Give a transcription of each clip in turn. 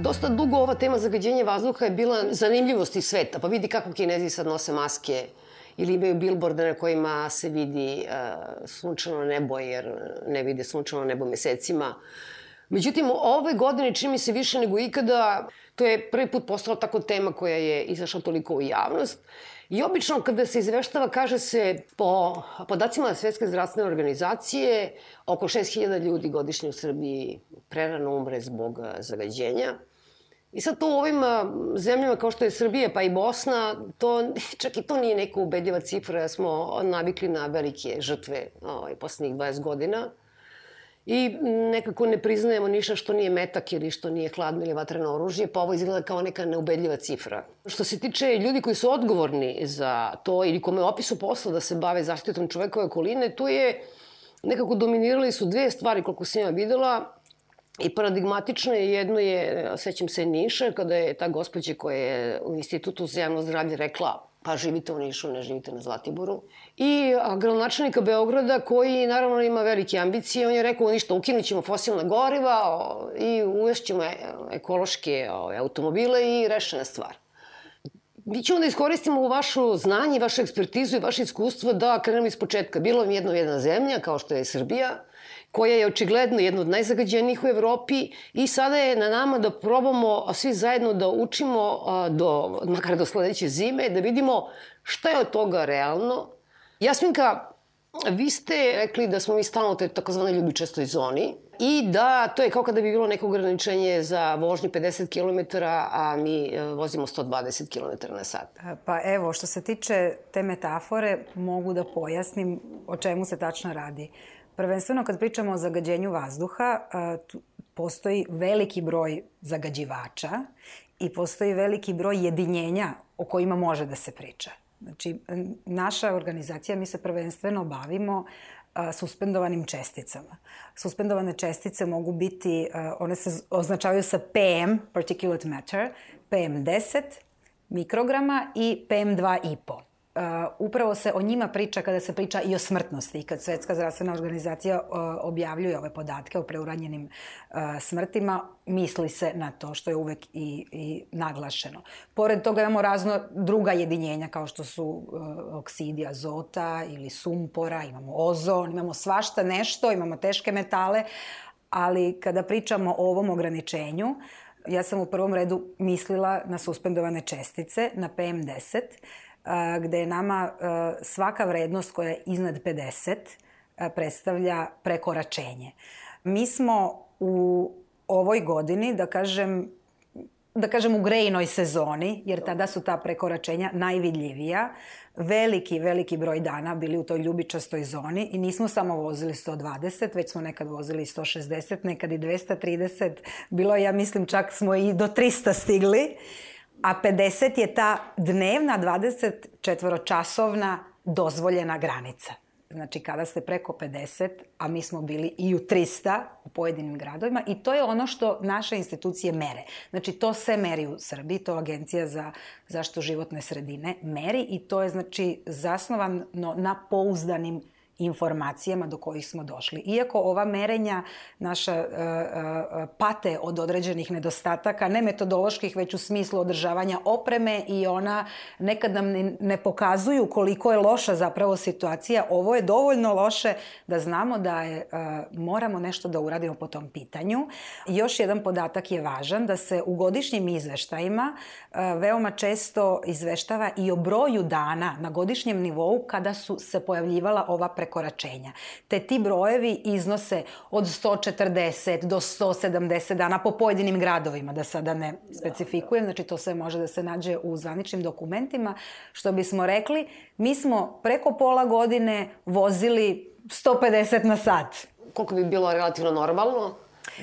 Dosta dugo ova tema zagađenja vazduha je bila zanimljivost iz sveta. Pa vidi kako kinezi sad nose maske ili imaju bilborde na kojima se vidi uh, sunčano nebo jer ne vide sunčano nebo mesecima. Međutim, ove godine čini mi se više nego ikada, to je prvi put postala tako tema koja je izašla toliko u javnost. I obično kada se izveštava, kaže se po podacima Svetske zdravstvene organizacije, oko 6000 ljudi godišnje u Srbiji prerano umre zbog zagađenja. I sad to u ovim zemljama kao što je Srbija pa i Bosna, to, čak i to nije neka ubedljiva cifra, smo navikli na velike žrtve ovaj, poslednjih 20 godina. I nekako ne priznajemo ništa što nije metak ili što nije hladno ili vatreno oružje, pa ovo izgleda kao neka neubedljiva cifra. Što se tiče ljudi koji su odgovorni za to ili kome opisu posla da se bave zaštitom čovekove okoline, tu je nekako dominirali su dve stvari koliko sam ja videla i paradigmatično je. Jedno je, sećam se Niša, kada je ta gospođa koja je u Institutu za javno zdravlje rekla pa živite u Nišu, ne živite na Zlatiboru. I gradonačelnika Beograda koji naravno ima velike ambicije, on je rekao ništa, ukinut ćemo fosilna goriva i uvešćemo e, ekološke automobile i rešena stvar. Mi ćemo da iskoristimo vašu znanje, vašu ekspertizu i vaše iskustvo da krenemo iz početka. Bilo mi jedno jedna zemlja, kao što je Srbija, koja je očigledno jedna od najzagađenijih u Evropi i sada je na nama da probamo svi zajedno da učimo do, makar do sledeće zime, da vidimo šta je od toga realno. Jasminka, vi ste rekli da smo mi stalno u toj takozvanoj ljubičastoj zoni i da to je kao kada bi bilo neko ograničenje za vožnju 50 km, a mi e, vozimo 120 km na sat. Pa evo, što se tiče te metafore, mogu da pojasnim o čemu se tačno radi. Prvenstveno kad pričamo o zagađenju vazduha, postoji veliki broj zagađivača i postoji veliki broj jedinjenja o kojima može da se priča. Znači, naša organizacija, mi se prvenstveno bavimo suspendovanim česticama. Suspendovane čestice mogu biti, one se označavaju sa PM, particulate matter, PM10 mikrograma i PM2,5. Uh, upravo se o njima priča kada se priča i o smrtnosti. Kad Svetska zdravstvena organizacija uh, objavljuje ove podatke o preuranjenim uh, smrtima, misli se na to što je uvek i, i naglašeno. Pored toga imamo razno druga jedinjenja kao što su uh, oksidi azota ili sumpora, imamo ozon, imamo svašta nešto, imamo teške metale, ali kada pričamo o ovom ograničenju, ja sam u prvom redu mislila na suspendovane čestice, na PM10, gde je nama svaka vrednost koja je iznad 50 predstavlja prekoračenje. Mi smo u ovoj godini, da kažem, da kažem u grejnoj sezoni, jer tada su ta prekoračenja najvidljivija, veliki, veliki broj dana bili u toj ljubičastoj zoni i nismo samo vozili 120, već smo nekad vozili 160, nekad i 230. Bilo ja mislim, čak smo i do 300 stigli a 50 je ta dnevna 24-časovna dozvoljena granica. Znači, kada ste preko 50, a mi smo bili i u 300 u pojedinim gradovima i to je ono što naše institucije mere. Znači, to se meri u Srbiji, to Agencija za zaštitu životne sredine meri i to je, znači, zasnovano na pouzdanim informacijama do kojih smo došli. Iako ova merenja naša uh, uh, pate od određenih nedostataka, ne metodoloških, već u smislu održavanja opreme i ona nekad nam ne, ne pokazuju koliko je loša zapravo situacija. Ovo je dovoljno loše da znamo da je, uh, moramo nešto da uradimo po tom pitanju. Još jedan podatak je važan, da se u godišnjim izveštajima veoma često izveštava i o broju dana na godišnjem nivou kada su se pojavljivala ova prekoračenja prekoračenja. Te ti brojevi iznose od 140 do 170 dana po pojedinim gradovima, da sada ne specifikujem, znači to sve može da se nađe u zvaničnim dokumentima. Što bismo rekli, mi smo preko pola godine vozili 150 na sat. Koliko bi bilo relativno normalno?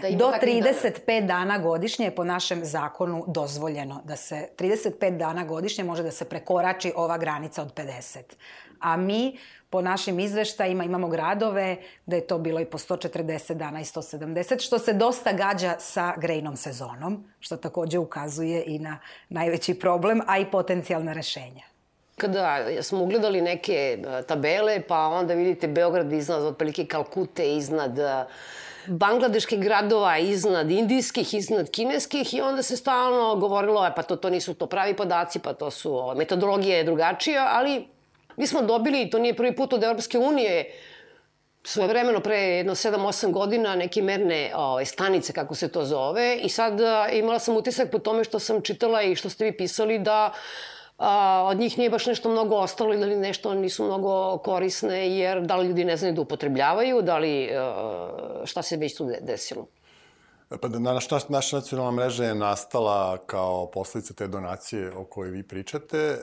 Da Do 35 dana. dana godišnje je po našem zakonu dozvoljeno da se 35 dana godišnje može da se prekorači ova granica od 50. A mi po našim izveštajima imamo gradove da je to bilo i po 140 dana i 170, što se dosta gađa sa grejnom sezonom, što takođe ukazuje i na najveći problem, a i potencijalna rešenja. Kada smo ugledali neke e, tabele, pa onda vidite Beograd iznad otprilike Kalkute, iznad uh, bangladeških gradova iznad indijskih, iznad kineskih i onda se stalno govorilo, e, pa to, to nisu to pravi podaci, pa to su, o, metodologija je drugačija, ali mi smo dobili, to nije prvi put od Evropske unije, svoje vremeno pre jedno 7-8 godina neke merne ovaj, stanice, kako se to zove, i sad a, imala sam utisak po tome što sam čitala i što ste vi pisali da a, od njih nije baš nešto mnogo ostalo ili nešto nisu mnogo korisne, jer da li ljudi ne znaju da upotrebljavaju, da li, a, šta se već tu desilo? Pa da, naš, naš, naša nacionalna mreža je nastala kao posledica te donacije o kojoj vi pričate e,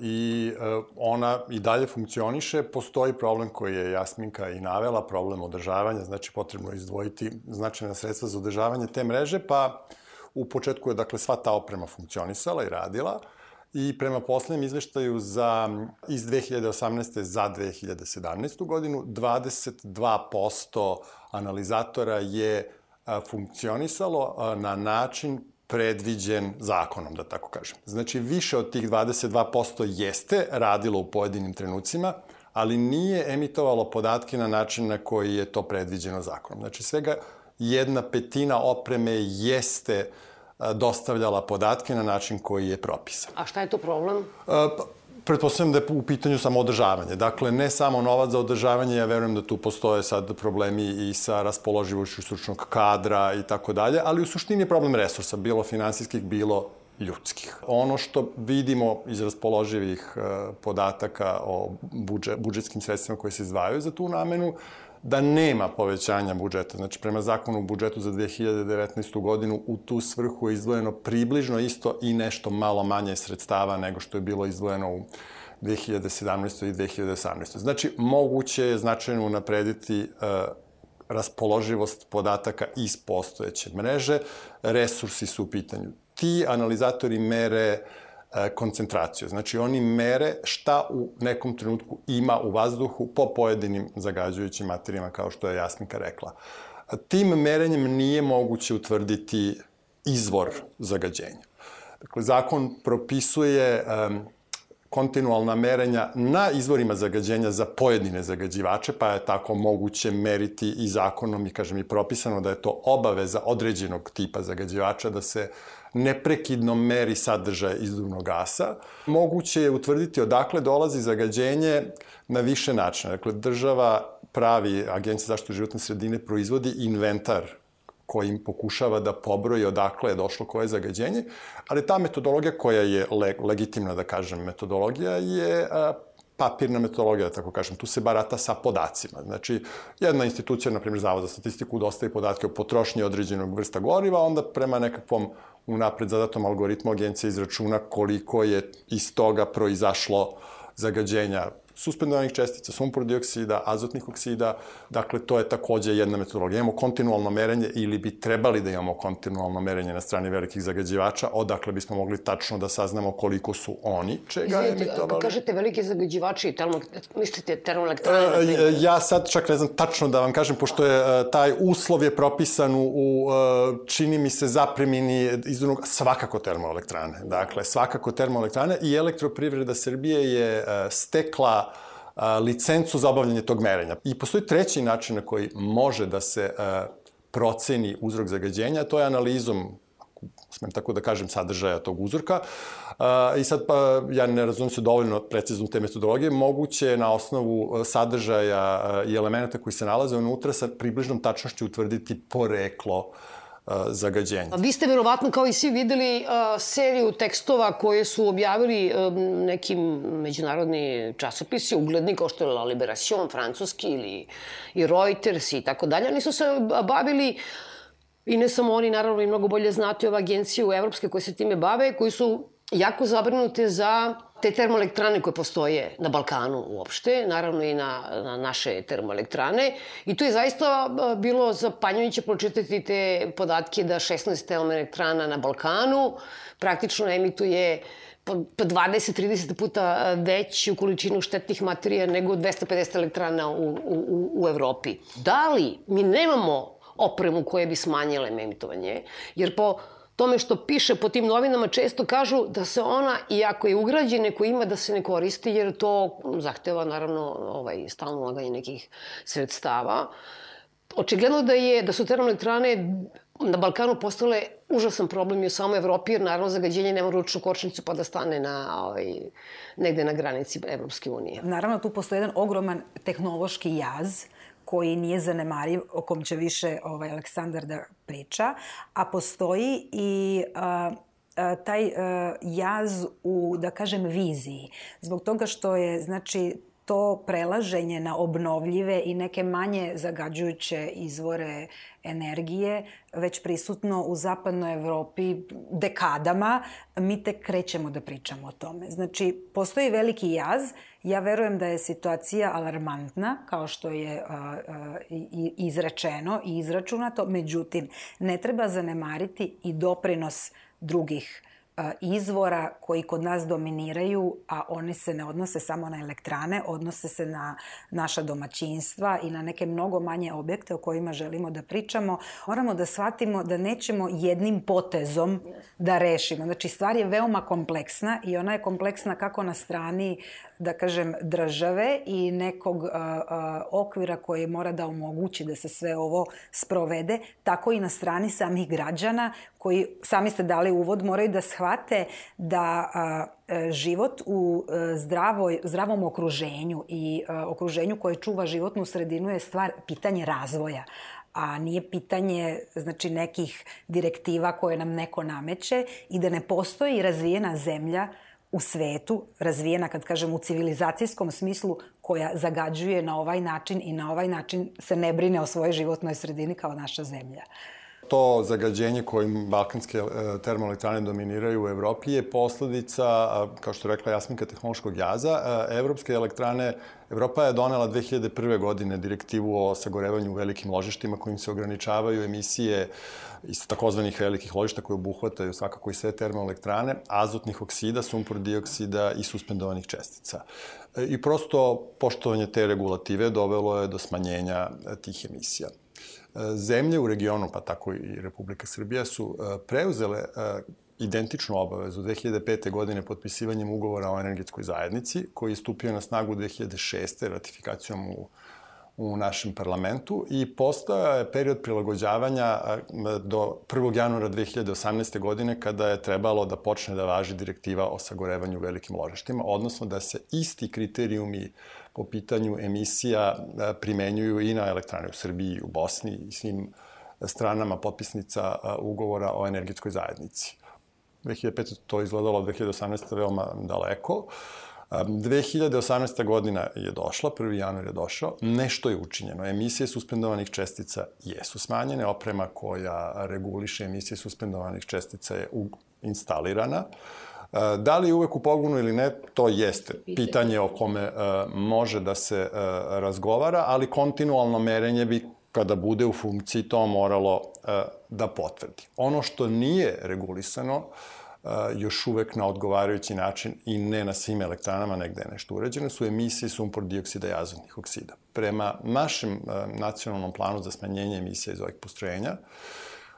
i e, ona i dalje funkcioniše. Postoji problem koji je Jasminka i navela, problem održavanja, znači potrebno je izdvojiti značajna sredstva za održavanje te mreže, pa u početku je dakle sva ta oprema funkcionisala i radila. I prema poslednjem izveštaju za, iz 2018. za 2017. godinu, 22% analizatora je funkcionisalo na način predviđen zakonom, da tako kažem. Znači, više od tih 22% jeste radilo u pojedinim trenucima, ali nije emitovalo podatke na način na koji je to predviđeno zakonom. Znači, svega jedna petina opreme jeste dostavljala podatke na način koji je propisan. A šta je to problem? Pa, pretpostavljam da je u pitanju samo održavanje. Dakle, ne samo novac za održavanje, ja verujem da tu postoje sad problemi i sa raspoloživošću stručnog kadra i tako dalje, ali u suštini je problem resursa, bilo finansijskih, bilo ljudskih. Ono što vidimo iz raspoloživih podataka o budžet, budžetskim sredstvima koje se izdvajaju za tu namenu, da nema povećanja budžeta. Znači, prema zakonu o budžetu za 2019. godinu u tu svrhu je izdvojeno približno isto i nešto malo manje sredstava nego što je bilo izdvojeno u 2017. i 2018. Znači, moguće je značajno unaprediti uh, raspoloživost podataka iz postojeće mreže. Resursi su u pitanju. Ti analizatori mere E, koncentraciju. Znači, oni mere šta u nekom trenutku ima u vazduhu po pojedinim zagađujućim materijama, kao što je Jasminka rekla. Tim merenjem nije moguće utvrditi izvor zagađenja. Dakle, zakon propisuje um, kontinualna merenja na izvorima zagađenja za pojedine zagađivače, pa je tako moguće meriti i zakonom i, kažem, i propisano da je to obaveza određenog tipa zagađivača da se neprekidno meri sadržaj izduvnog gasa. Moguće je utvrditi odakle dolazi zagađenje na više načina. Dakle, država pravi, Agencija zaštitu životne sredine proizvodi inventar kojim pokušava da pobroji odakle je došlo koje zagađenje, ali ta metodologija koja je le, legitimna, da kažem, metodologija je a, papirna metodologija, da tako kažem. Tu se barata sa podacima. Znači, jedna institucija, na primjer Zavod za statistiku, dostaje podatke o potrošnji određenog vrsta goriva, onda prema nekakvom unapred zadatom algoritmu agencija izračuna koliko je iz toga proizašlo zagađenja suspendovanih čestica, sumpor dioksida, azotnih oksida, dakle to je takođe jedna metodologija. Imamo kontinualno merenje ili bi trebali da imamo kontinualno merenje na strani velikih zagađivača, odakle bismo mogli tačno da saznamo koliko su oni čega Izvijete, emitovali. Kažete veliki zagađivači, termo, mislite termoelektrane? E, ja sad čak ne znam tačno da vam kažem, pošto je e, taj uslov je propisan u, u e, čini mi se zapremini izduvnog, svakako termoelektrane. Dakle, svakako termoelektrane i elektroprivreda Srbije je stekla a, licencu za obavljanje tog merenja. I postoji treći način na koji može da se proceni uzrok zagađenja, to je analizom smem tako da kažem, sadržaja tog uzorka. I sad, pa, ja ne razumem se dovoljno precizno te metodologije, moguće je na osnovu sadržaja i elemenata koji se nalaze unutra sa približnom tačnošću utvrditi poreklo uh, zagađenja. Vi ste verovatno kao i svi videli seriju tekstova koje su objavili nekim međunarodni časopisi, ugledni kao što je La Liberation, francuski ili i Reuters i tako dalje. Oni su se bavili i ne samo oni, naravno i mnogo bolje znati ove agencije u evropske koje se time bave, koji su jako zabrinute za te termoelektrane koje postoje na Balkanu uopšte, naravno i na, na naše termoelektrane. I tu je zaista bilo zapanjujuće pročitati te podatke da 16 termoelektrana na Balkanu praktično emituje po 20-30 puta veću količinu štetnih materija nego 250 elektrana u, u, u Evropi. Da li mi nemamo opremu koje bi smanjile emitovanje? Jer po tome što piše po tim novinama često kažu da se ona, iako je ugrađena, neko ima da se ne koristi, jer to zahteva naravno ovaj, stalno ulaganje nekih sredstava. Očigledno da je da su termoelektrane na Balkanu postale užasan problem i u samoj Evropi, jer naravno zagađenje nema ručnu kočnicu pa da stane na, ovaj, negde na granici Evropske unije. Naravno, tu postoji jedan ogroman tehnološki jaz koji nije zanemariv, o kom će više ovaj, Aleksandar da priča, a postoji i a, a, taj a, jaz u, da kažem, viziji. Zbog toga što je, znači, to prelaženje na obnovljive i neke manje zagađujuće izvore energije već prisutno u zapadnoj Evropi dekadama, mi tek krećemo da pričamo o tome. Znači, postoji veliki jaz. Ja verujem da je situacija alarmantna, kao što je a, a, izrečeno i izračunato. Međutim, ne treba zanemariti i doprinos drugih izvora koji kod nas dominiraju, a oni se ne odnose samo na elektrane, odnose se na naša domaćinstva i na neke mnogo manje objekte o kojima želimo da pričamo. Moramo da shvatimo da nećemo jednim potezom da rešimo. Znači, stvar je veoma kompleksna i ona je kompleksna kako na strani da kažem, države i nekog a, a, okvira koji mora da omogući da se sve ovo sprovede, tako i na strani samih građana koji, sami ste dali uvod, moraju da shvate da a, e, život u e, zdravoj, zdravom okruženju i a, okruženju koje čuva životnu sredinu je stvar pitanje razvoja a nije pitanje znači nekih direktiva koje nam neko nameće i da ne postoji razvijena zemlja u svetu, razvijena, kad kažem u civilizacijskom smislu, koja zagađuje na ovaj način i na ovaj način se ne brine o svojoj životnoj sredini kao naša zemlja. To zagađenje kojim balkanske e, termoelektrane dominiraju u Evropi je posledica, kao što je rekla Jasminka, tehnološkog jaza. E, evropske elektrane, Evropa je donela 2001. godine direktivu o sagorevanju u velikim ložištima kojim se ograničavaju emisije iz takozvanih velikih ložišta koje obuhvataju svakako i sve termoelektrane, azotnih oksida, sumpor dioksida i suspendovanih čestica. E, I prosto poštovanje te regulative dovelo je do smanjenja tih emisija. Zemlje u regionu, pa tako i Republika Srbija, su e, preuzele e, identičnu obavezu 2005. godine potpisivanjem ugovora o energetskoj zajednici, koji je stupio na snagu 2006. ratifikacijom u, u našem parlamentu i postao je period prilagođavanja do 1. januara 2018. godine kada je trebalo da počne da važi direktiva o sagorevanju velikim ložištima, odnosno da se isti kriterijumi po pitanju emisija primenjuju i na elektrane u Srbiji, u Bosni i svim stranama potpisnica ugovora o energetskoj zajednici. 2005. to izgledalo od 2018. veoma daleko. 2018. E, godina je došla, 1. januar je došao, nešto je učinjeno. Emisije suspendovanih čestica jesu smanjene, oprema koja reguliše emisije suspendovanih čestica je instalirana. Da li je uvek u pogonu ili ne, to jeste pitanje o kome može da se razgovara, ali kontinualno merenje bi kada bude u funkciji to moralo e, da potvrdi. Ono što nije regulisano, još uvek na odgovarajući način i ne na svim elektranama, negde je nešto uređeno, su emisije sumpor dioksida i azotnih oksida. Prema našem nacionalnom planu za smanjenje emisija iz ovih postrojenja,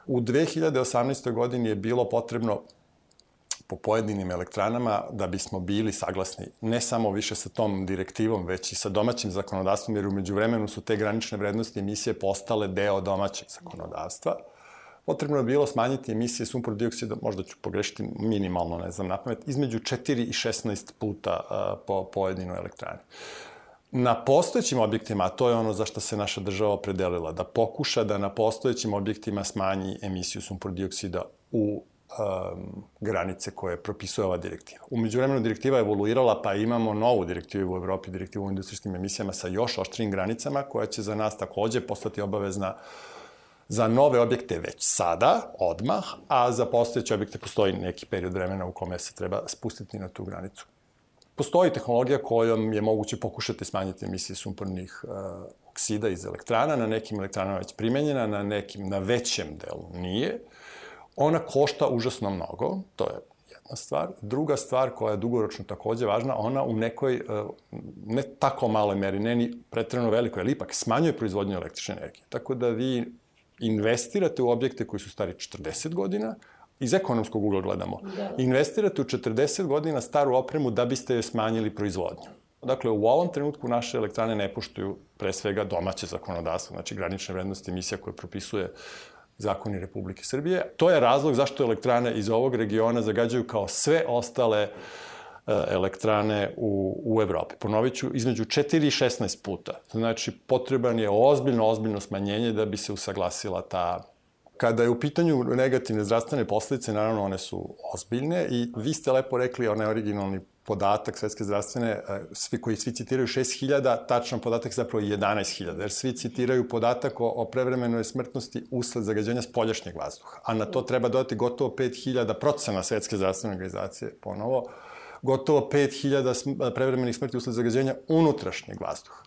u 2018. godini je bilo potrebno po pojedinim elektranama da bismo bili saglasni ne samo više sa tom direktivom, već i sa domaćim zakonodavstvom, jer umeđu vremenu su te granične vrednosti emisije postale deo domaćeg zakonodavstva. Potrebno je bilo smanjiti emisije sumpor dioksida, možda ću pogrešiti minimalno, ne znam, napamet, između 4 i 16 puta po pojedinoj elektrani. Na postojećim objektima, a to je ono za što se naša država opredelila, da pokuša da na postojećim objektima smanji emisiju sumpor dioksida u um, granice koje propisuje ova direktiva. Umeđu vremenu direktiva je evoluirala, pa imamo novu direktivu u Evropi, direktivu o industrijskim emisijama sa još oštrim granicama, koja će za nas takođe postati obavezna za nove objekte već sada, odmah, a za postojeće objekte postoji neki period vremena u kome se treba spustiti na tu granicu. Postoji tehnologija kojom je moguće pokušati smanjiti emisije sumpornih uh, oksida iz elektrana, na nekim elektranama već primenjena, na nekim, na većem delu nije. Ona košta užasno mnogo, to je jedna stvar. Druga stvar koja je dugoročno takođe važna, ona u nekoj, uh, ne tako maloj meri, ne ni pretredno velikoj, ali ipak smanjuje proizvodnju električne energije. Tako da vi investirate u objekte koji su stari 40 godina, iz ekonomskog ugla gledamo, da. investirate u 40 godina staru opremu da biste joj smanjili proizvodnju. Dakle, u ovom trenutku naše elektrane ne poštuju pre svega domaće zakonodavstvo, znači granične vrednosti emisija koje propisuje zakoni Republike Srbije. To je razlog zašto elektrane iz ovog regiona zagađaju kao sve ostale e, elektrane u, u Evropi. Ponovit ću, između 4 i 16 puta. Znači, potreban je ozbiljno, ozbiljno smanjenje da bi se usaglasila ta Kada je u pitanju negativne zdravstvene posledice, naravno one su ozbiljne i vi ste lepo rekli onaj originalni podatak Svetske zdravstvene, e, svi koji svi citiraju 6000, tačan podatak je zapravo 11000, jer svi citiraju podatak o, o prevremenoj smrtnosti usled zagađenja spoljašnjeg vazduha. A na to treba dodati gotovo 5000 procena Svetske zdravstvene organizacije, ponovo, gotovo 5000 prevremenih smrti usled zagađenja unutrašnjeg vazduha.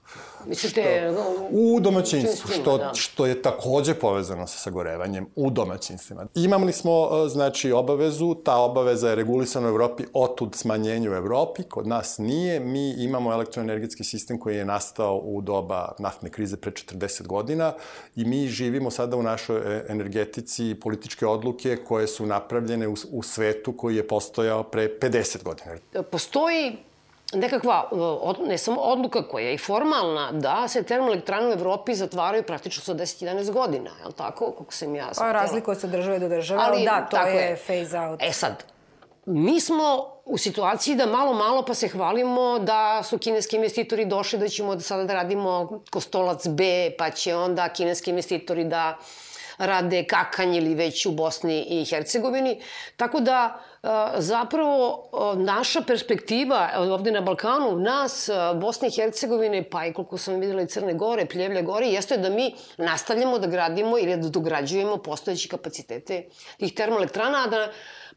Mislite, što, u domaćinstvu, što, da. što je takođe povezano sa sagorevanjem u domaćinstvima. Imali smo, e, znači, obavezu, ta obaveza je regulisana u Evropi, otud smanjenju u Evropi, kod nas nije. Mi imamo elektroenergetski sistem koji je nastao u doba naftne krize pre 40 godina i mi živimo sada u našoj e, energetici političke odluke koje su napravljene u, u svetu koji je postojao pre 50 godina. Postoji nekakva, ne samo odluka koja je i formalna, da se termoelektrane u Evropi zatvaraju praktično sa 10-11 godina, je li tako? Kako sam ja Pa razlikuje se države do države, ali, ali da, to je, je phase out. E sad, mi smo u situaciji da malo, malo pa se hvalimo da su kineski investitori došli da ćemo da sada da radimo Kostolac B, pa će onda kineski investitori da rade kakanj ili već u Bosni i Hercegovini. Tako da zapravo naša perspektiva ovde na Balkanu, nas, Bosne i Hercegovine, pa i koliko sam videla i Crne Gore, Pljevlje Gore, jeste da mi nastavljamo da gradimo ili da dograđujemo postojeće kapacitete tih termoelektrana, a da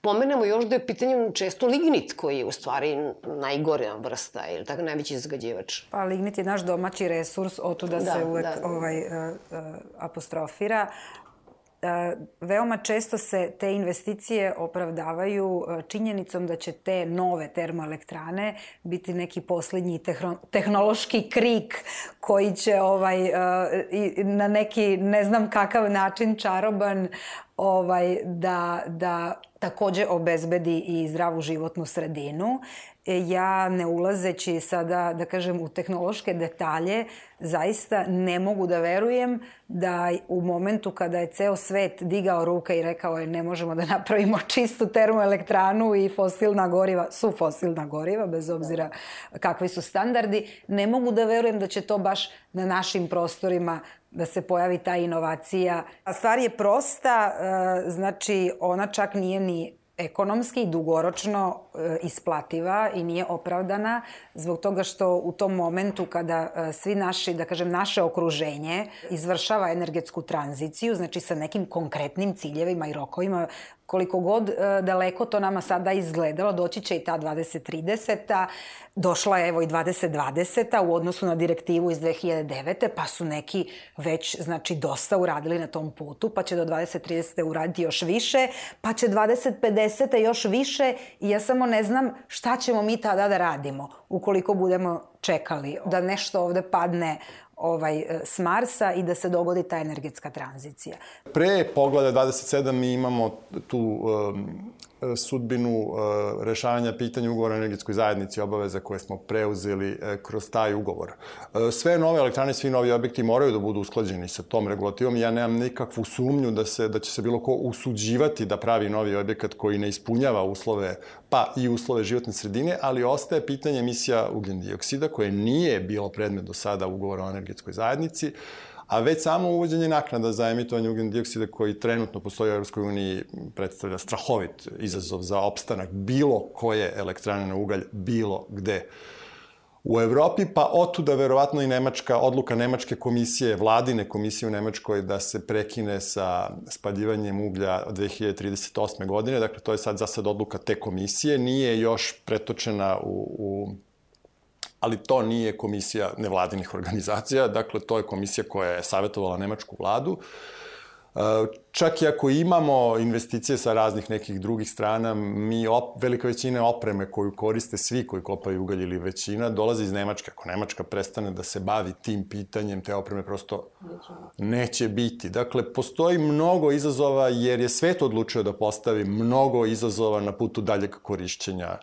pomenemo još da je pitanju često lignit koji je u stvari najgore vrsta ili tako najveći zagađivač. Pa lignit je naš domaći resurs, otuda da, se uvek da. ovaj, uh, uh, apostrofira. Veoma često se te investicije opravdavaju činjenicom da će te nove termoelektrane biti neki poslednji tehnološki krik koji će ovaj, na neki ne znam kakav način čaroban ovaj, da, da takođe obezbedi i zdravu životnu sredinu ja ne ulazeći sada, da kažem, u tehnološke detalje, zaista ne mogu da verujem da u momentu kada je ceo svet digao ruke i rekao je ne možemo da napravimo čistu termoelektranu i fosilna goriva, su fosilna goriva, bez obzira kakvi su standardi, ne mogu da verujem da će to baš na našim prostorima da se pojavi ta inovacija. A stvar je prosta, e, znači ona čak nije ni ekonomski i dugoročno e, isplativa i nije opravdana zbog toga što u tom momentu kada e, svi naši, da kažem, naše okruženje izvršava energetsku tranziciju, znači sa nekim konkretnim ciljevima i rokovima, koliko god e, daleko to nama sada izgledalo, doći će i ta 2030-a, došla je evo i 2020-a u odnosu na direktivu iz 2009. pa su neki već, znači, dosta uradili na tom putu, pa će do 2030. uraditi još više, pa će 2050. još više i ja samo ne znam šta ćemo mi tada da radimo ukoliko budemo čekali da nešto ovde padne ovaj, e, s Marsa i da se dogodi ta energetska tranzicija. Pre pogleda 27 mi imamo tu um, sudbinu uh, rešavanja pitanja ugovora o energetskoj zajednici, obaveza koje smo preuzeli uh, kroz taj ugovor. Sve nove elektrane, svi novi objekti moraju da budu usklađeni sa tom regulativom. Ja nemam nikakvu sumnju da, se, da će se bilo ko usuđivati da pravi novi objekat koji ne ispunjava uslove, pa i uslove životne sredine, ali ostaje pitanje emisija ugljen dioksida koje nije bilo predmet do sada ugovora o energetskoj zajednici. A već samo uvođenje naknada za emitovanje ugljen dioksida koji trenutno postoji u Europskoj uniji predstavlja strahovit izazov za opstanak bilo koje elektrane na ugalj bilo gde u Evropi, pa otuda verovatno i Nemačka, odluka Nemačke komisije, vladine komisije u Nemačkoj da se prekine sa spaljivanjem uglja od 2038. godine, dakle to je sad za sad odluka te komisije, nije još pretočena u, u ali to nije komisija nevladinih organizacija, dakle to je komisija koja je savjetovala nemačku vladu. Čak i ako imamo investicije sa raznih nekih drugih strana, mi op, velika većina opreme koju koriste svi koji kopaju ugalj ili većina dolazi iz Nemačke. Ako Nemačka prestane da se bavi tim pitanjem, te opreme prosto neće biti. Dakle, postoji mnogo izazova jer je svet odlučio da postavi mnogo izazova na putu daljeg korišćenja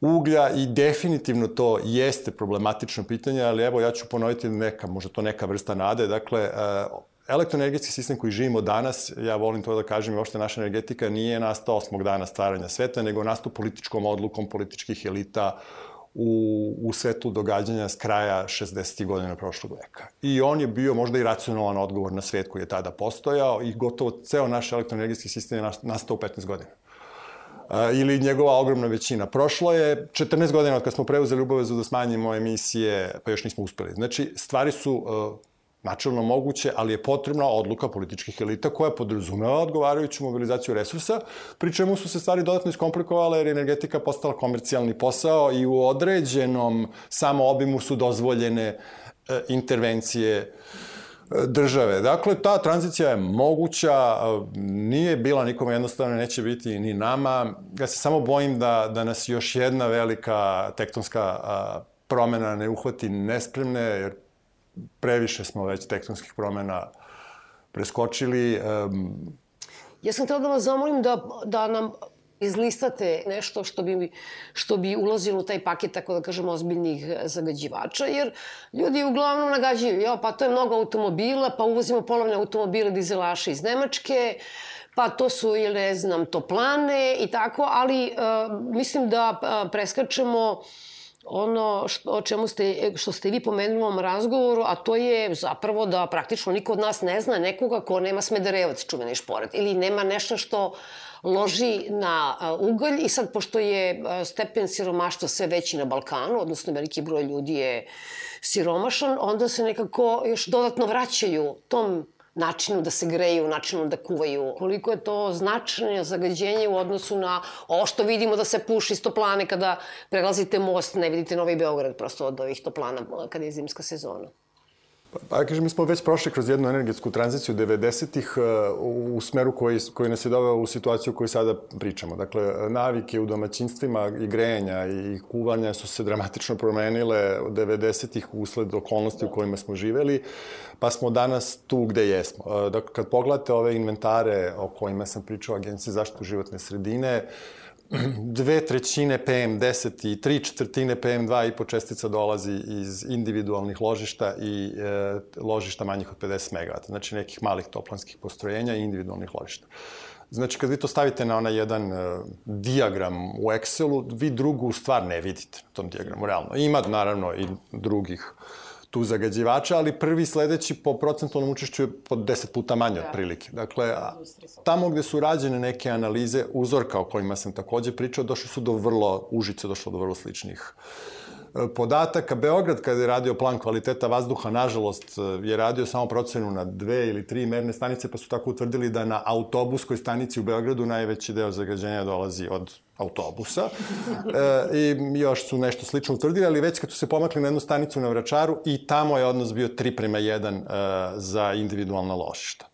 uglja i definitivno to jeste problematično pitanje, ali evo ja ću ponoviti neka, možda to neka vrsta nade, dakle, e, elektroenergetski sistem koji živimo danas, ja volim to da kažem, i ošte naša energetika nije nastao osmog dana stvaranja sveta, nego nastao političkom odlukom političkih elita u, u svetu događanja s kraja 60. godina prošlog veka. I on je bio možda i racionalan odgovor na svet koji je tada postojao i gotovo ceo naš elektroenergetski sistem je nastao u 15 godina ili njegova ogromna većina. Prošlo je 14 godina od kad smo preuzeli obavezu da smanjimo emisije, pa još nismo uspeli. Znači, stvari su uh, načelno moguće, ali je potrebna odluka političkih elita koja podrazumeva odgovarajuću mobilizaciju resursa, pri čemu su se stvari dodatno iskomplikovale jer energetika postala komercijalni posao i u određenom samo obimu su dozvoljene uh, intervencije uh, države. Dakle, ta tranzicija je moguća, nije bila nikome jednostavno, neće biti ni nama. Ja se samo bojim da, da nas još jedna velika tektonska promena ne uhvati nespremne, jer previše smo već tektonskih promena preskočili. Ja sam htela da vas zamolim da, da nam izlistate nešto što bi, što bi ulazilo u taj paket, tako da kažemo, ozbiljnih zagađivača, jer ljudi uglavnom nagađaju, jo, pa to je mnogo automobila, pa uvozimo polovne automobile dizelaše iz Nemačke, pa to su, ili ne znam, toplane i tako, ali uh, mislim da uh, preskačemo ono što, o čemu ste, što ste vi pomenuli u ovom razgovoru, a to je zapravo da praktično niko od nas ne zna nekoga ko nema smederevac čuveni šporet ili nema nešto što loži na ugalj i sad pošto je stepen siromaštva sve veći na Balkanu, odnosno veliki broj ljudi je siromašan, onda se nekako još dodatno vraćaju tom načinu da se greju, načinu da kuvaju. Koliko je to značajno zagađenje u odnosu na ovo što vidimo da se puši iz toplane kada prelazite most, ne vidite Novi Beograd prosto od ovih toplana kada je zimska sezona. Pa, kažem, mi smo već prošli kroz jednu energetsku tranziciju 90-ih uh, u smeru koji, koji nas je doveo u situaciju koju sada pričamo. Dakle, navike u domaćinstvima i grejanja i kuvanja su se dramatično promenile od 90-ih usled okolnosti u kojima smo živeli, pa smo danas tu gde jesmo. Dakle, kad pogledate ove inventare o kojima sam pričao Agencije zaštitu životne sredine, dve trećine PM10 i tri četvrtine PM2 i po čestica dolazi iz individualnih ložišta i e, ložišta manjih od 50 MW, znači nekih malih toplanskih postrojenja i individualnih ložišta. Znači, kad vi to stavite na onaj jedan uh, diagram u Excelu, vi drugu stvar ne vidite na tom diagramu, realno. Ima, naravno, i drugih tu zagađivača, ali prvi sledeći po procentualnom učešću je po 10 puta manje da. otprilike. Dakle, tamo gde su rađene neke analize uzorka o kojima sam takođe pričao, došli su do vrlo, Užice došlo do vrlo sličnih e, podataka. Beograd, kada je radio plan kvaliteta vazduha, nažalost, e, je radio samo procenu na dve ili tri merne stanice, pa su tako utvrdili da na autobuskoj stanici u Beogradu najveći deo zagađenja dolazi od autobusa e, i još su nešto slično utvrdili, ali već kad su se pomakli na jednu stanicu na Vračaru i tamo je odnos bio 3 prema 1 e, za individualna ložišta.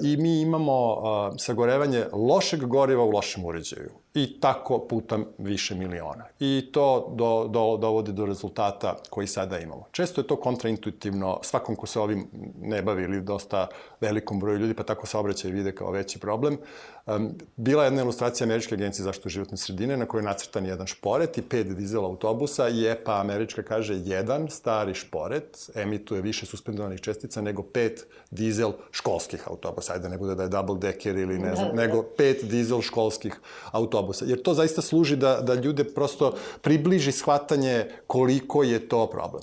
I mi imamo uh, sagorevanje lošeg goriva u lošem uređaju i tako puta više miliona. I to do, do, dovodi do rezultata koji sada imamo. Često je to kontraintuitivno, svakom ko se ovim ne bavi ili dosta velikom broju ljudi, pa tako se obraća i vide kao veći problem. Um, bila je jedna ilustracija Američke agencije zaštitu životne sredine na kojoj je nacrtan jedan šporet i pet dizel autobusa i EPA Američka kaže jedan stari šporet emituje više suspendovanih čestica nego pet dizel školskih autobusa. Ajde ne bude da je double decker ili ne znam, da, da. nego pet dizel školskih autobusa autobusa, jer to zaista služi da, da ljude prosto približi shvatanje koliko je to problem.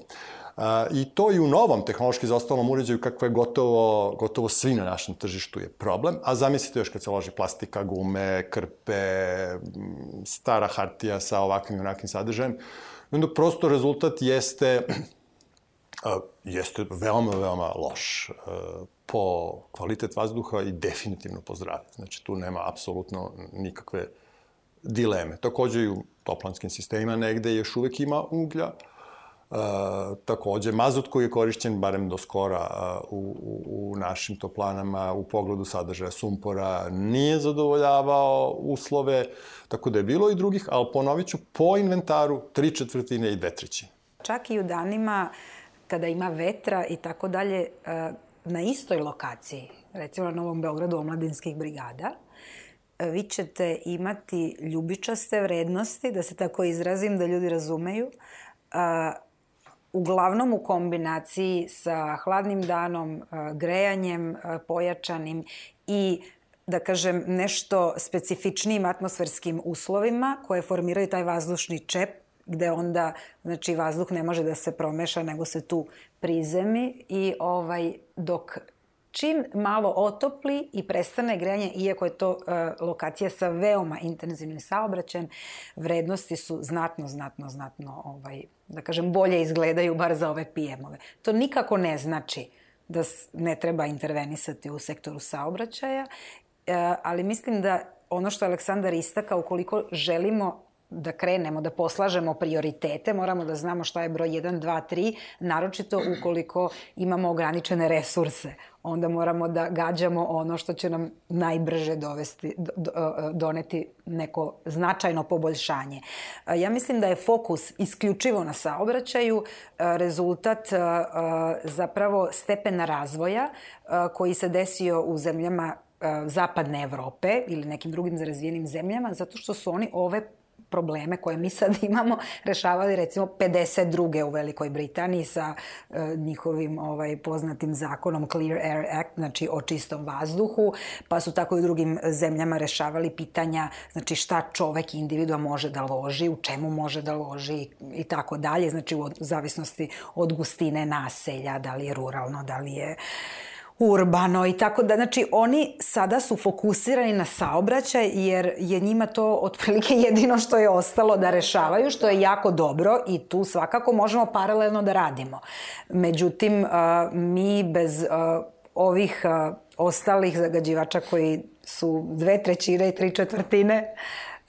I to i u novom tehnološki zaostalom uređaju kakve je gotovo, gotovo svi na našem tržištu je problem. A zamislite još kad se loži plastika, gume, krpe, stara hartija sa ovakvim i onakvim sadržajem. I onda prosto rezultat jeste jeste veoma, veoma loš po kvalitet vazduha i definitivno po zdravlje. Znači, tu nema apsolutno nikakve dileme. Takođe i u toplanskim sistemima negde još uvek ima uglja, E, takođe, mazut koji je korišćen, barem do skora, u, u, u našim toplanama, u pogledu sadržaja sumpora, nije zadovoljavao uslove, tako da je bilo i drugih, ali ponovit ću, po inventaru, tri četvrtine i dve trećine. Čak i u danima kada ima vetra i tako dalje, e, na istoj lokaciji, recimo na Novom Beogradu omladinskih brigada, e, vi ćete imati ljubičaste vrednosti, da se tako izrazim, da ljudi razumeju, uglavnom u kombinaciji sa hladnim danom, grejanjem pojačanim i da kažem, nešto specifičnijim atmosferskim uslovima koje formiraju taj vazdušni čep gde onda znači vazduh ne može da se promeša nego se tu prizemi i ovaj dok čim malo otopli i prestane grejanje, iako je to e, lokacija sa veoma intenzivnim saobraćajem, vrednosti su znatno, znatno, znatno, ovaj, da kažem, bolje izgledaju bar za ove PM-ove. To nikako ne znači da ne treba intervenisati u sektoru saobraćaja, e, ali mislim da ono što Aleksandar istaka, ukoliko želimo da krenemo, da poslažemo prioritete, moramo da znamo šta je broj 1, 2, 3, naročito ukoliko imamo ograničene resurse. Onda moramo da gađamo ono što će nam najbrže dovesti, do, doneti neko značajno poboljšanje. Ja mislim da je fokus isključivo na saobraćaju rezultat zapravo stepena razvoja koji se desio u zemljama zapadne Evrope ili nekim drugim razvijenim zemljama, zato što su oni ove probleme koje mi sad imamo rešavali recimo 52. u Velikoj Britaniji sa e, njihovim ovaj poznatim zakonom Clear Air Act, znači o čistom vazduhu, pa su tako i u drugim zemljama rešavali pitanja, znači šta čovek individua može da loži, u čemu može da loži i tako dalje, znači u zavisnosti od gustine naselja, da li je ruralno, da li je urbano i tako da, znači oni sada su fokusirani na saobraćaj jer je njima to otprilike jedino što je ostalo da rešavaju, što je jako dobro i tu svakako možemo paralelno da radimo. Međutim, mi bez ovih ostalih zagađivača koji su dve trećine i tri četvrtine,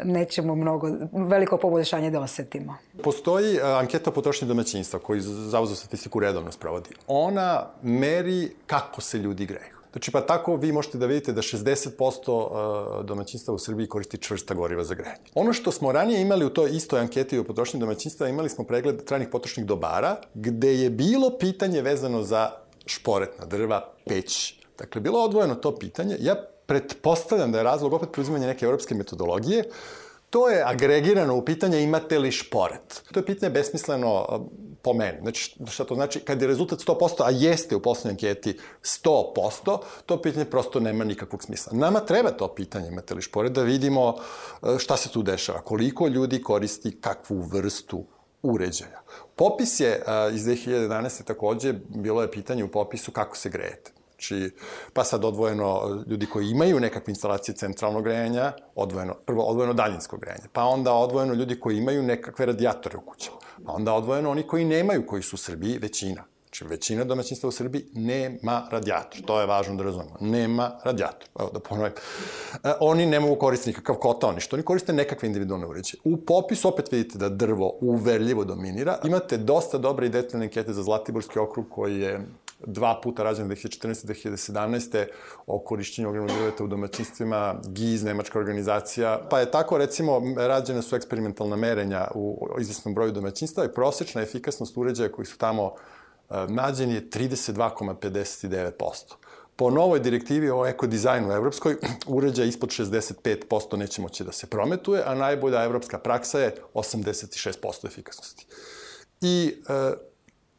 nećemo mnogo, veliko poboljšanje da osetimo. Postoji uh, anketa potrošnje domaćinstva koji Zavod za statistiku redovno sprovodi. Ona meri kako se ljudi greju. Znači, pa tako vi možete da vidite da 60% domaćinstva u Srbiji koristi čvrsta goriva za grejanje. Ono što smo ranije imali u toj istoj anketi o potrošnji domaćinstva, imali smo pregled trajnih potrošnih dobara, gde je bilo pitanje vezano za šporetna drva, peć. Dakle, bilo odvojeno to pitanje. Ja pretpostavljam da je razlog opet preuzimanje neke evropske metodologije, To je agregirano u pitanje imate li šporet. To je pitanje besmisleno po meni. Znači, šta to znači? Kad je rezultat 100%, a jeste u poslednjoj anketi 100%, to pitanje prosto nema nikakvog smisla. Nama treba to pitanje imate li šporet da vidimo šta se tu dešava, koliko ljudi koristi kakvu vrstu uređaja. Popis je iz 2011. takođe, bilo je pitanje u popisu kako se grejete. Znači, pa sad odvojeno ljudi koji imaju nekakve instalacije centralnog grejanja, odvojeno, prvo odvojeno daljinsko grejanje, pa onda odvojeno ljudi koji imaju nekakve radijatore u kućama, pa onda odvojeno oni koji nemaju, koji su u Srbiji većina. Znači, većina domaćinstva u Srbiji nema radijator. To je važno da razumemo. Nema radijator. Evo da ponovim. E, oni ne mogu koristiti nikakav kotao, ništa. Oni koriste nekakve individualne uređaje. U popisu opet vidite da drvo uverljivo dominira. Imate dosta dobre i detaljne ankete za Zlatiborski okrug koji je dva puta rađen 2014-2017. o korišćenju ogromnog drveta u domaćinstvima, GIZ, nemačka organizacija. Pa je tako, recimo, rađene su eksperimentalna merenja u izvesnom broju domaćinstva i prosečna efikasnost uređaja koji su tamo e, nađeni je 32,59%. Po novoj direktivi o ekodizajnu Evropskoj, uređaj ispod 65% neće moći da se prometuje, a najbolja evropska praksa je 86% efikasnosti. I e,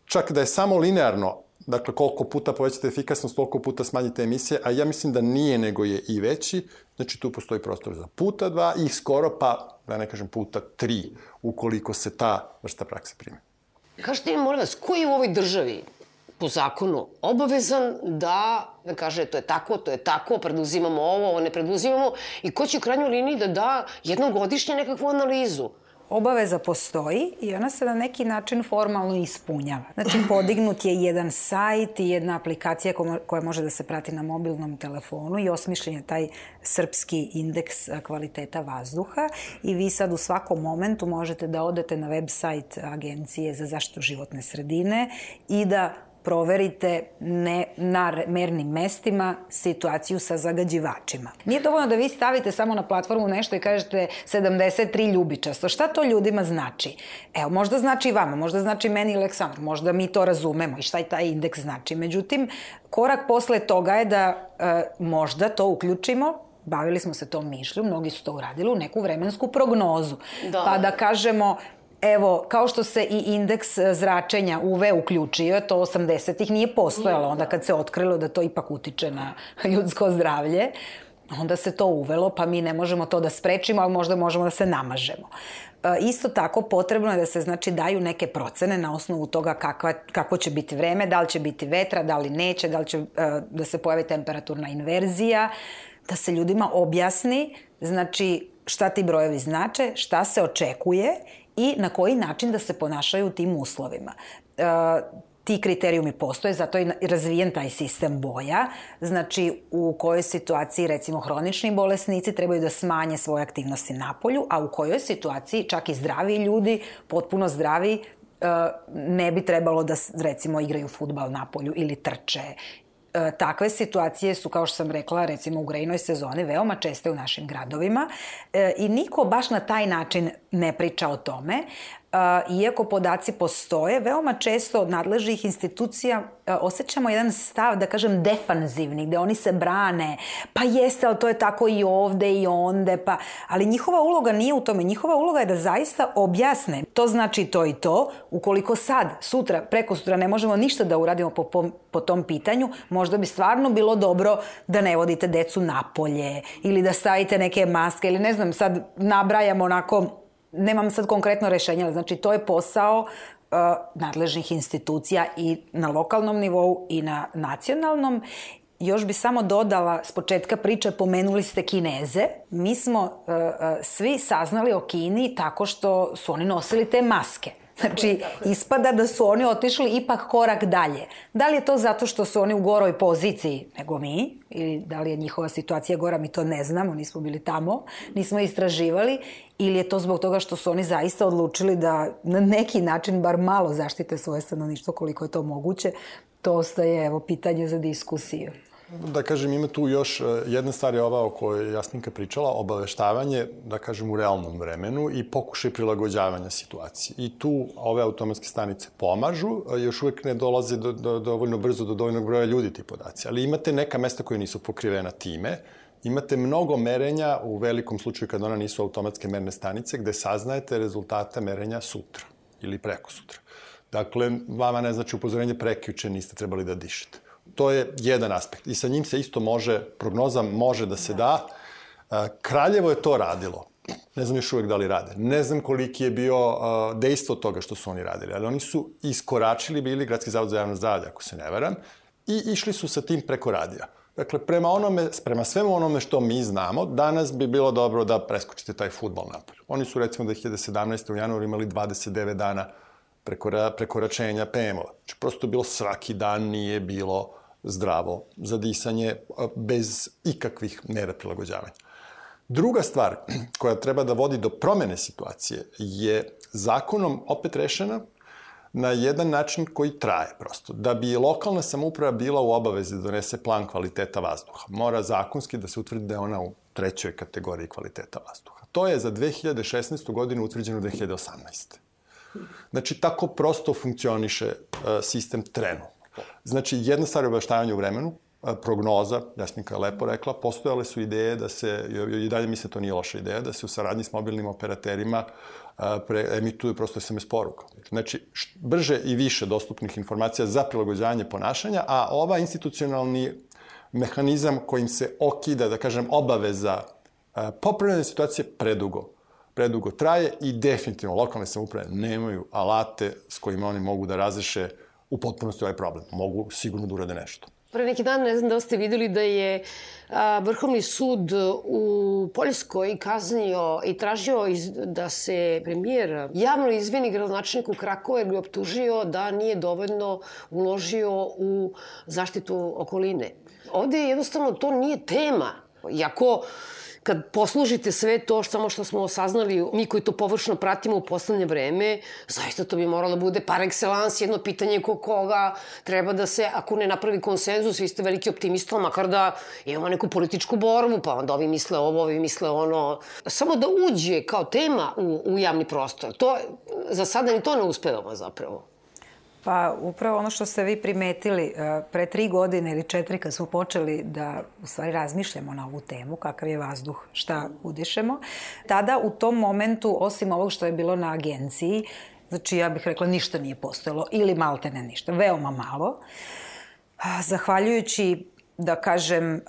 čak da je samo linearno Dakle, koliko puta povećate efikasnost, toliko puta smanjite emisije, a ja mislim da nije, nego je i veći. Znači, tu postoji prostor za puta dva i skoro pa, da ne kažem puta tri, ukoliko se ta vrsta prakse prime. Kažete mi, molim vas, ko je u ovoj državi po zakonu obavezan da, da kaže to je tako, to je tako, preduzimamo ovo, ovo ne preduzimamo i ko će u krajnjoj liniji da da jednogodišnje nekakvu analizu obaveza postoji i ona se na neki način formalno ispunjava. Znači, podignut je jedan sajt i jedna aplikacija koja može da se prati na mobilnom telefonu i osmišljen je taj srpski indeks kvaliteta vazduha i vi sad u svakom momentu možete da odete na web sajt Agencije za zaštitu životne sredine i da proverite ne, na mernim mestima situaciju sa zagađivačima. Nije dovoljno da vi stavite samo na platformu nešto i kažete 73 ljubičasto. Šta to ljudima znači? Evo, možda znači vama, možda znači meni i Aleksandru, možda mi to razumemo i šta je taj indeks znači. Međutim, korak posle toga je da e, možda to uključimo bavili smo se tom mišlju, mnogi su to uradili u neku vremensku prognozu. Da. Pa da kažemo, Evo, kao što se i indeks e, zračenja UV uključio, to 80-ih nije postojalo, onda kad se otkrilo da to ipak utiče na ljudsko zdravlje, onda se to uvelo, pa mi ne možemo to da sprečimo, ali možda možemo da se namažemo. E, isto tako potrebno je da se znači daju neke procene na osnovu toga kakva, kako će biti vreme, da li će biti vetra, da li neće, da li će e, da se pojavi temperaturna inverzija, da se ljudima objasni znači šta ti brojevi znače, šta se očekuje i na koji način da se ponašaju u tim uslovima. E, ti kriterijumi postoje, zato je razvijen taj sistem boja. Znači, u kojoj situaciji, recimo, hronični bolesnici trebaju da smanje svoje aktivnosti na polju, a u kojoj situaciji čak i zdravi ljudi, potpuno zdravi, e, ne bi trebalo da, recimo, igraju futbal na polju ili trče E, takve situacije su, kao što sam rekla, recimo u grejnoj sezoni veoma česte u našim gradovima e, i niko baš na taj način ne priča o tome iako podaci postoje, veoma često od nadležnih institucija osjećamo jedan stav, da kažem, defanzivni, gde oni se brane, pa jeste, ali to je tako i ovde i onde, pa... Ali njihova uloga nije u tome. Njihova uloga je da zaista objasne. To znači to i to. Ukoliko sad, sutra, preko sutra ne možemo ništa da uradimo po, po, po tom pitanju, možda bi stvarno bilo dobro da ne vodite decu napolje ili da stavite neke maske ili ne znam, sad nabrajamo onako nemam sad konkretno rešenje, znači to je posao uh, nadležnih institucija i na lokalnom nivou i na nacionalnom još bi samo dodala, s početka priče pomenuli ste Kineze. Mi smo uh, uh, svi saznali o Kini tako što su oni nosili te maske. Znači, ispada da su oni otišli ipak korak dalje. Da li je to zato što su oni u goroj poziciji nego mi, ili da li je njihova situacija gora, mi to ne znamo, nismo bili tamo, nismo istraživali, ili je to zbog toga što su oni zaista odlučili da na neki način bar malo zaštite svoje stanovništvo koliko je to moguće, to ostaje evo, pitanje za diskusiju. Da kažem, ima tu još e, jedna stvar je ova o kojoj Jasninka pričala, obaveštavanje, da kažem, u realnom vremenu i pokušaj prilagođavanja situacije. I tu ove automatske stanice pomažu, još uvek ne dolaze do, do, dovoljno brzo do dovoljnog broja ljudi ti podaci, ali imate neka mesta koje nisu pokrivena time, imate mnogo merenja u velikom slučaju kad ona nisu automatske merne stanice, gde saznajete rezultate merenja sutra ili preko sutra. Dakle, vama ne znači upozorenje prekjuče niste trebali da dišete to je jedan aspekt. I sa njim se isto može, prognoza može da se da. Kraljevo je to radilo. Ne znam još uvek da li rade. Ne znam koliki je bio uh, dejstvo toga što su oni radili, ali oni su iskoračili bili Gradski zavod za javno zdravlje, ako se ne varam, i išli su sa tim preko radija. Dakle, prema, onome, prema svemu onome što mi znamo, danas bi bilo dobro da preskočite taj futbol napolju. Oni su recimo 2017. u januaru imali 29 dana prekora, prekoračenja PM-ova. Znači, prosto bilo svaki dan nije bilo zdravo za disanje bez ikakvih mera prilagođavanja. Druga stvar koja treba da vodi do promene situacije je zakonom opet rešena na jedan način koji traje prosto. Da bi lokalna samouprava bila u obavezi da donese plan kvaliteta vazduha, mora zakonski da se utvrdi da je ona u trećoj kategoriji kvaliteta vazduha. To je za 2016. godinu utvrđeno 2018. Znači, tako prosto funkcioniše uh, sistem trenutno. Znači, jedna stvar je obaštavanje u vremenu, prognoza, Jasminka je lepo rekla, postojale su ideje da se, i dalje mislim da to nije loša ideja, da se u saradnji s mobilnim operaterima pre, emituju prosto SMS poruka. Znači, brže i više dostupnih informacija za prilagođavanje ponašanja, a ova institucionalni mehanizam kojim se okida, da kažem, obaveza popravljanja situacije predugo predugo traje i definitivno lokalne samouprave nemaju alate s kojima oni mogu da razreše u potpunosti ovaj problem. Mogu sigurno da urade nešto. Pre neki dan, ne znam da ste videli da je a, Vrhovni sud u Poljskoj kaznio i tražio iz, da se premijer javno izvini gradonačelniku Krakova jer ga optužio da nije dovoljno uložio u zaštitu okoline. Ovde jednostavno to nije tema. Iako kad poslužite sve to što samo što smo saznali, mi koji to površno pratimo u poslednje vreme, zaista to bi moralo da bude par excellence jedno pitanje ko koga treba da se, ako ne napravi konsenzus, vi ste veliki optimista, makar da imamo neku političku borbu, pa onda ovi misle ovo, ovi misle ono. Samo da uđe kao tema u, u javni prostor. To, za sada ni to ne uspevamo zapravo. Pa upravo ono što ste vi primetili e, pre tri godine ili četiri kad smo počeli da u stvari razmišljamo na ovu temu, kakav je vazduh, šta udišemo, tada u tom momentu, osim ovog što je bilo na agenciji, znači ja bih rekla ništa nije postojalo ili malte ne ništa, veoma malo. Zahvaljujući, da kažem,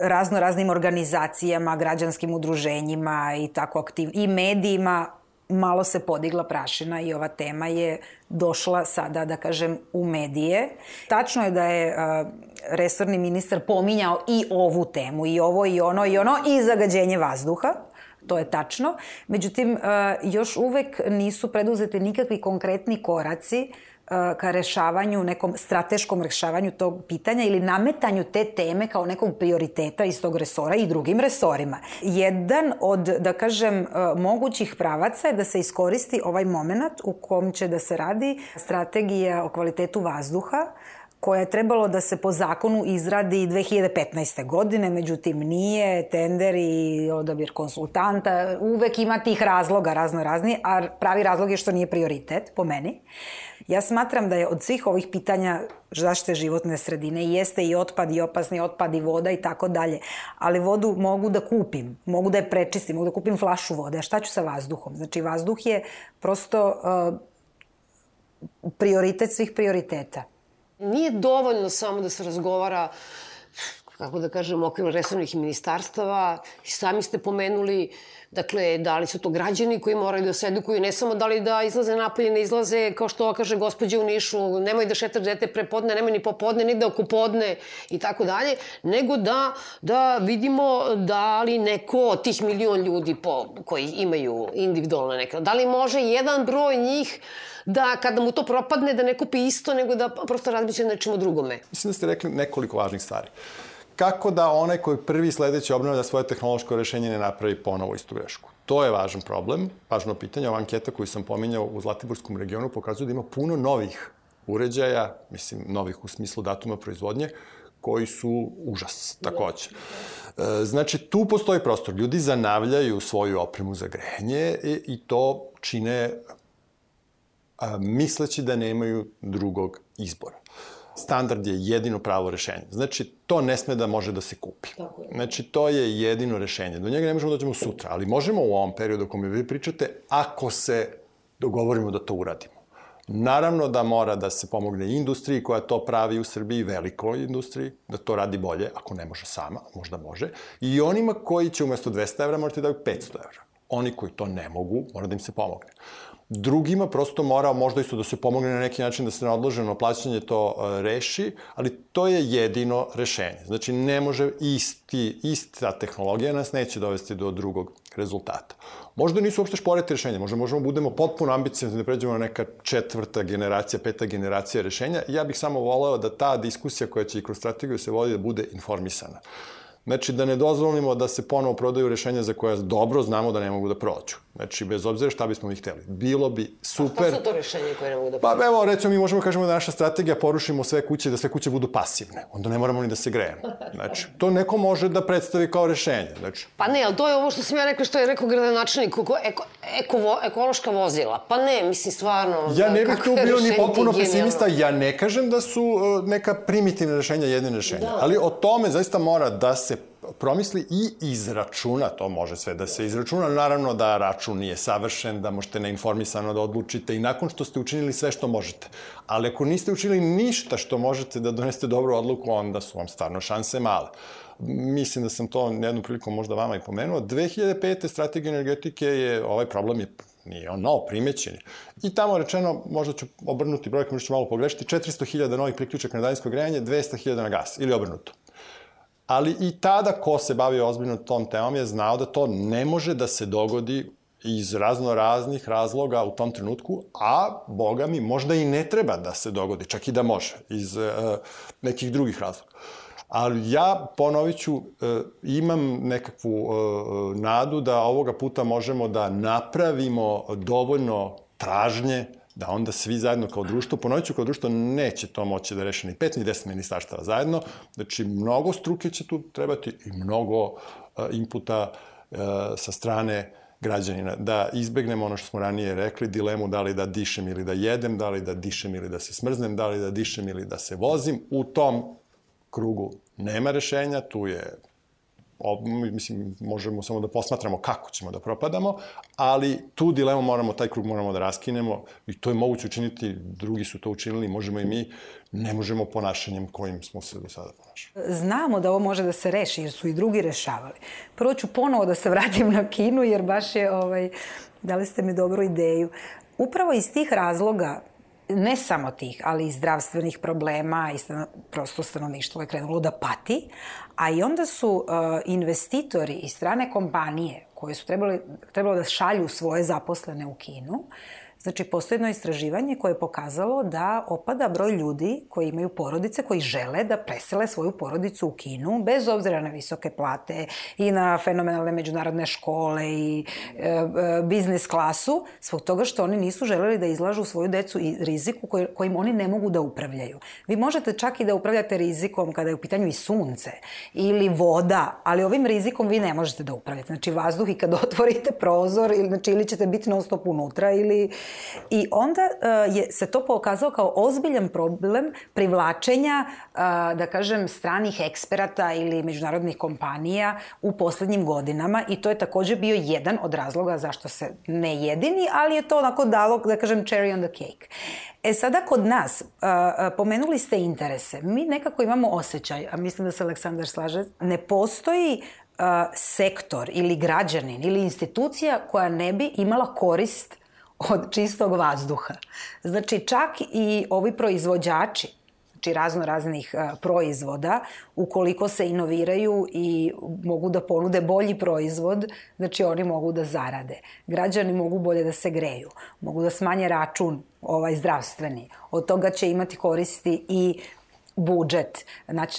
razno raznim organizacijama, građanskim udruženjima i tako aktiv i medijima malo se podigla prašina i ova tema je došla sada, da kažem, u medije. Tačno je da je uh, resorni ministar pominjao i ovu temu, i ovo, i ono, i ono, i zagađenje vazduha. To je tačno. Međutim, još uvek nisu preduzete nikakvi konkretni koraci ka rešavanju, nekom strateškom rešavanju tog pitanja ili nametanju te teme kao nekog prioriteta iz tog resora i drugim resorima. Jedan od, da kažem, mogućih pravaca je da se iskoristi ovaj moment u kom će da se radi strategija o kvalitetu vazduha, koja je trebalo da se po zakonu izradi 2015. godine, međutim nije, tender i odabir konsultanta, uvek ima tih razloga razno razni, a pravi razlog je što nije prioritet, po meni. Ja smatram da je od svih ovih pitanja zaštite životne sredine jeste i otpad i opasni otpad i voda i tako dalje, ali vodu mogu da kupim, mogu da je prečistim, mogu da kupim flašu vode, a šta ću sa vazduhom? Znači vazduh je prosto uh, prioritet svih prioriteta. Nije dovoljno samo da se razgovara kako da kažem, okviru resornih ministarstava. I sami ste pomenuli, dakle, da li su to građani koji moraju da se edukuju, ne samo da li da izlaze napolje, ne izlaze, kao što kaže gospođa u Nišu, nemoj da šetaš dete prepodne, nemoj ni popodne, ni da oko podne i tako dalje, nego da, da vidimo da li neko od tih milion ljudi po, koji imaju individualno neka, da li može jedan broj njih da kada mu to propadne da ne kupi isto, nego da prosto razmišlja na nečemu drugome. Mislim da ste rekli nekoliko važnih stvari. Kako da onaj koji prvi sledeći obnavlja svoje tehnološko rešenje ne napravi ponovo istu grešku? To je važan problem, važno pitanje. Ova anketa koju sam pominjao u Zlatiborskom regionu pokazuje da ima puno novih uređaja, mislim novih u smislu datuma proizvodnje, koji su užas, takođe. E, znači, tu postoji prostor. Ljudi zanavljaju svoju opremu za grejanje i, i to čine a, misleći da nemaju drugog izbora. Standard je jedino pravo rešenje. Znači, to ne sme da može da se kupi. Tako je. Znači, to je jedino rešenje. Do njega ne možemo da dođemo sutra, ali možemo u ovom periodu o kome vi pričate, ako se dogovorimo da to uradimo. Naravno da mora da se pomogne industriji koja to pravi u Srbiji, velikoj industriji, da to radi bolje, ako ne može sama, možda može, i onima koji će umesto 200 evra morati da daju 500 evra. Oni koji to ne mogu, mora da im se pomogne. Drugima prosto mora možda isto da se pomogne na neki način da se na odloženo plaćanje to uh, reši, ali to je jedino rešenje. Znači, ne može isti, ista tehnologija nas neće dovesti do drugog rezultata. Možda nisu uopšte šporete rešenja, možda možemo budemo potpuno ambicijalni da pređemo na neka četvrta generacija, peta generacija rešenja. Ja bih samo voleo da ta diskusija koja će i kroz strategiju se vodi da bude informisana. Znači, da ne dozvolimo da se ponovo prodaju rešenja za koja dobro znamo da ne mogu da prođu. Znači, bez obzira šta bismo mi hteli. Bilo bi super... A šta su to rešenje koje ne mogu da prođu? Pa evo, recimo, mi možemo da kažemo da naša strategija porušimo sve kuće, da sve kuće budu pasivne. Onda ne moramo ni da se grejemo. Znači, to neko može da predstavi kao rešenje. Znači... Pa ne, ali to je ovo što sam ja rekla, što je rekao gradonačelnik, eko, eko, ekološka vozila. Pa ne, mislim, stvarno... Ja ne bih tu bio ni potpuno pesimista. Ja ne kažem da su uh, neka primitivna rešenja jedine rešenja. Da. Ali o tome zaista mora da se promisli i izračuna, to može sve da se izračuna, naravno da račun nije savršen, da možete neinformisano da odlučite i nakon što ste učinili sve što možete. Ali ako niste učinili ništa što možete da donesete dobru odluku, onda su vam stvarno šanse male. mislim da sam to jednu priliku možda vama i pomenuo, 2005. strategija energetike je, ovaj problem je nije on nov, primećen je. I tamo rečeno, možda ću obrnuti brojke, možda ću malo pogrešiti, 400.000 novih priključaka na daljinsko grejanje, 200.000 na gas, ili obrnuto. Ali i tada ko se bavio ozbiljno tom temom je znao da to ne može da se dogodi iz razno raznih razloga u tom trenutku, a boga mi možda i ne treba da se dogodi, čak i da može, iz uh, nekih drugih razloga. Ali ja, ponovit ću, uh, imam nekakvu uh, nadu da ovoga puta možemo da napravimo dovoljno tražnje da onda svi zajedno kao društvo, ponovit ću kao društvo, neće to moći da reše ni pet ni deset ministarstava zajedno, znači mnogo struke će tu trebati i mnogo uh, inputa uh, sa strane građanina, da izbegnemo ono što smo ranije rekli, dilemu da li da dišem ili da jedem, da li da dišem ili da se smrznem, da li da dišem ili da se vozim. U tom krugu nema rešenja, tu je o, mislim, možemo samo da posmatramo kako ćemo da propadamo, ali tu dilemu moramo, taj krug moramo da raskinemo i to je moguće učiniti, drugi su to učinili, možemo i mi, ne možemo ponašanjem kojim smo se do sada ponašali. Znamo da ovo može da se reši, jer su i drugi rešavali. Prvo ću ponovo da se vratim na Kinu, jer baš je, ovaj, dali ste mi dobru ideju. Upravo iz tih razloga ne samo tih, ali i zdravstvenih problema i stano, prosto stanovništvo je krenulo da pati, a i onda su uh, investitori i strane kompanije koje su trebali, trebalo da šalju svoje zaposlene u Kinu, uh, Znači, postoje jedno istraživanje koje je pokazalo da opada broj ljudi koji imaju porodice, koji žele da presele svoju porodicu u Kinu, bez obzira na visoke plate i na fenomenalne međunarodne škole i e, e, biznis klasu, svog toga što oni nisu želeli da izlažu svoju decu i riziku koj, kojim oni ne mogu da upravljaju. Vi možete čak i da upravljate rizikom kada je u pitanju i sunce ili voda, ali ovim rizikom vi ne možete da upravljate. Znači, vazduh i kad otvorite prozor, ili, znači, ili ćete biti non stop unutra ili I onda uh, je se to pokazao kao ozbiljan problem privlačenja, uh, da kažem, stranih eksperata ili međunarodnih kompanija u poslednjim godinama i to je takođe bio jedan od razloga zašto se ne jedini, ali je to onako dalo, da kažem, cherry on the cake. E sada kod nas, uh, pomenuli ste interese. Mi nekako imamo osjećaj, a mislim da se Aleksandar slaže, ne postoji sektor ili građanin ili institucija koja ne bi imala korist od čistog vazduha. Znači, čak i ovi proizvođači, znači razno raznih uh, proizvoda, ukoliko se inoviraju i mogu da ponude bolji proizvod, znači oni mogu da zarade. Građani mogu bolje da se greju, mogu da smanje račun ovaj zdravstveni. Od toga će imati koristi i budžet,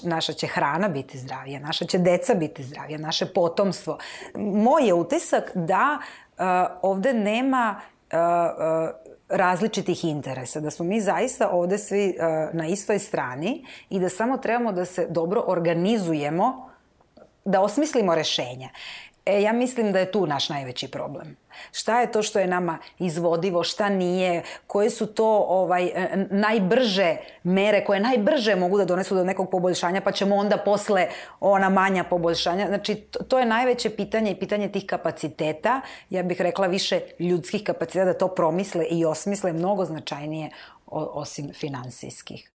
naša će hrana biti zdravija, naša će deca biti zdravija, naše potomstvo. Moj je utisak da uh, ovde nema različitih interesa, da smo mi zaista ovde svi na istoj strani i da samo trebamo da se dobro organizujemo, da osmislimo rešenja. E, ja mislim da je tu naš najveći problem. Šta je to što je nama izvodivo, šta nije, koje su to ovaj e, najbrže mere koje najbrže mogu da donesu do nekog poboljšanja, pa ćemo onda posle ona manja poboljšanja. Znači, to, je najveće pitanje i pitanje tih kapaciteta, ja bih rekla više ljudskih kapaciteta da to promisle i osmisle mnogo značajnije osim finansijskih.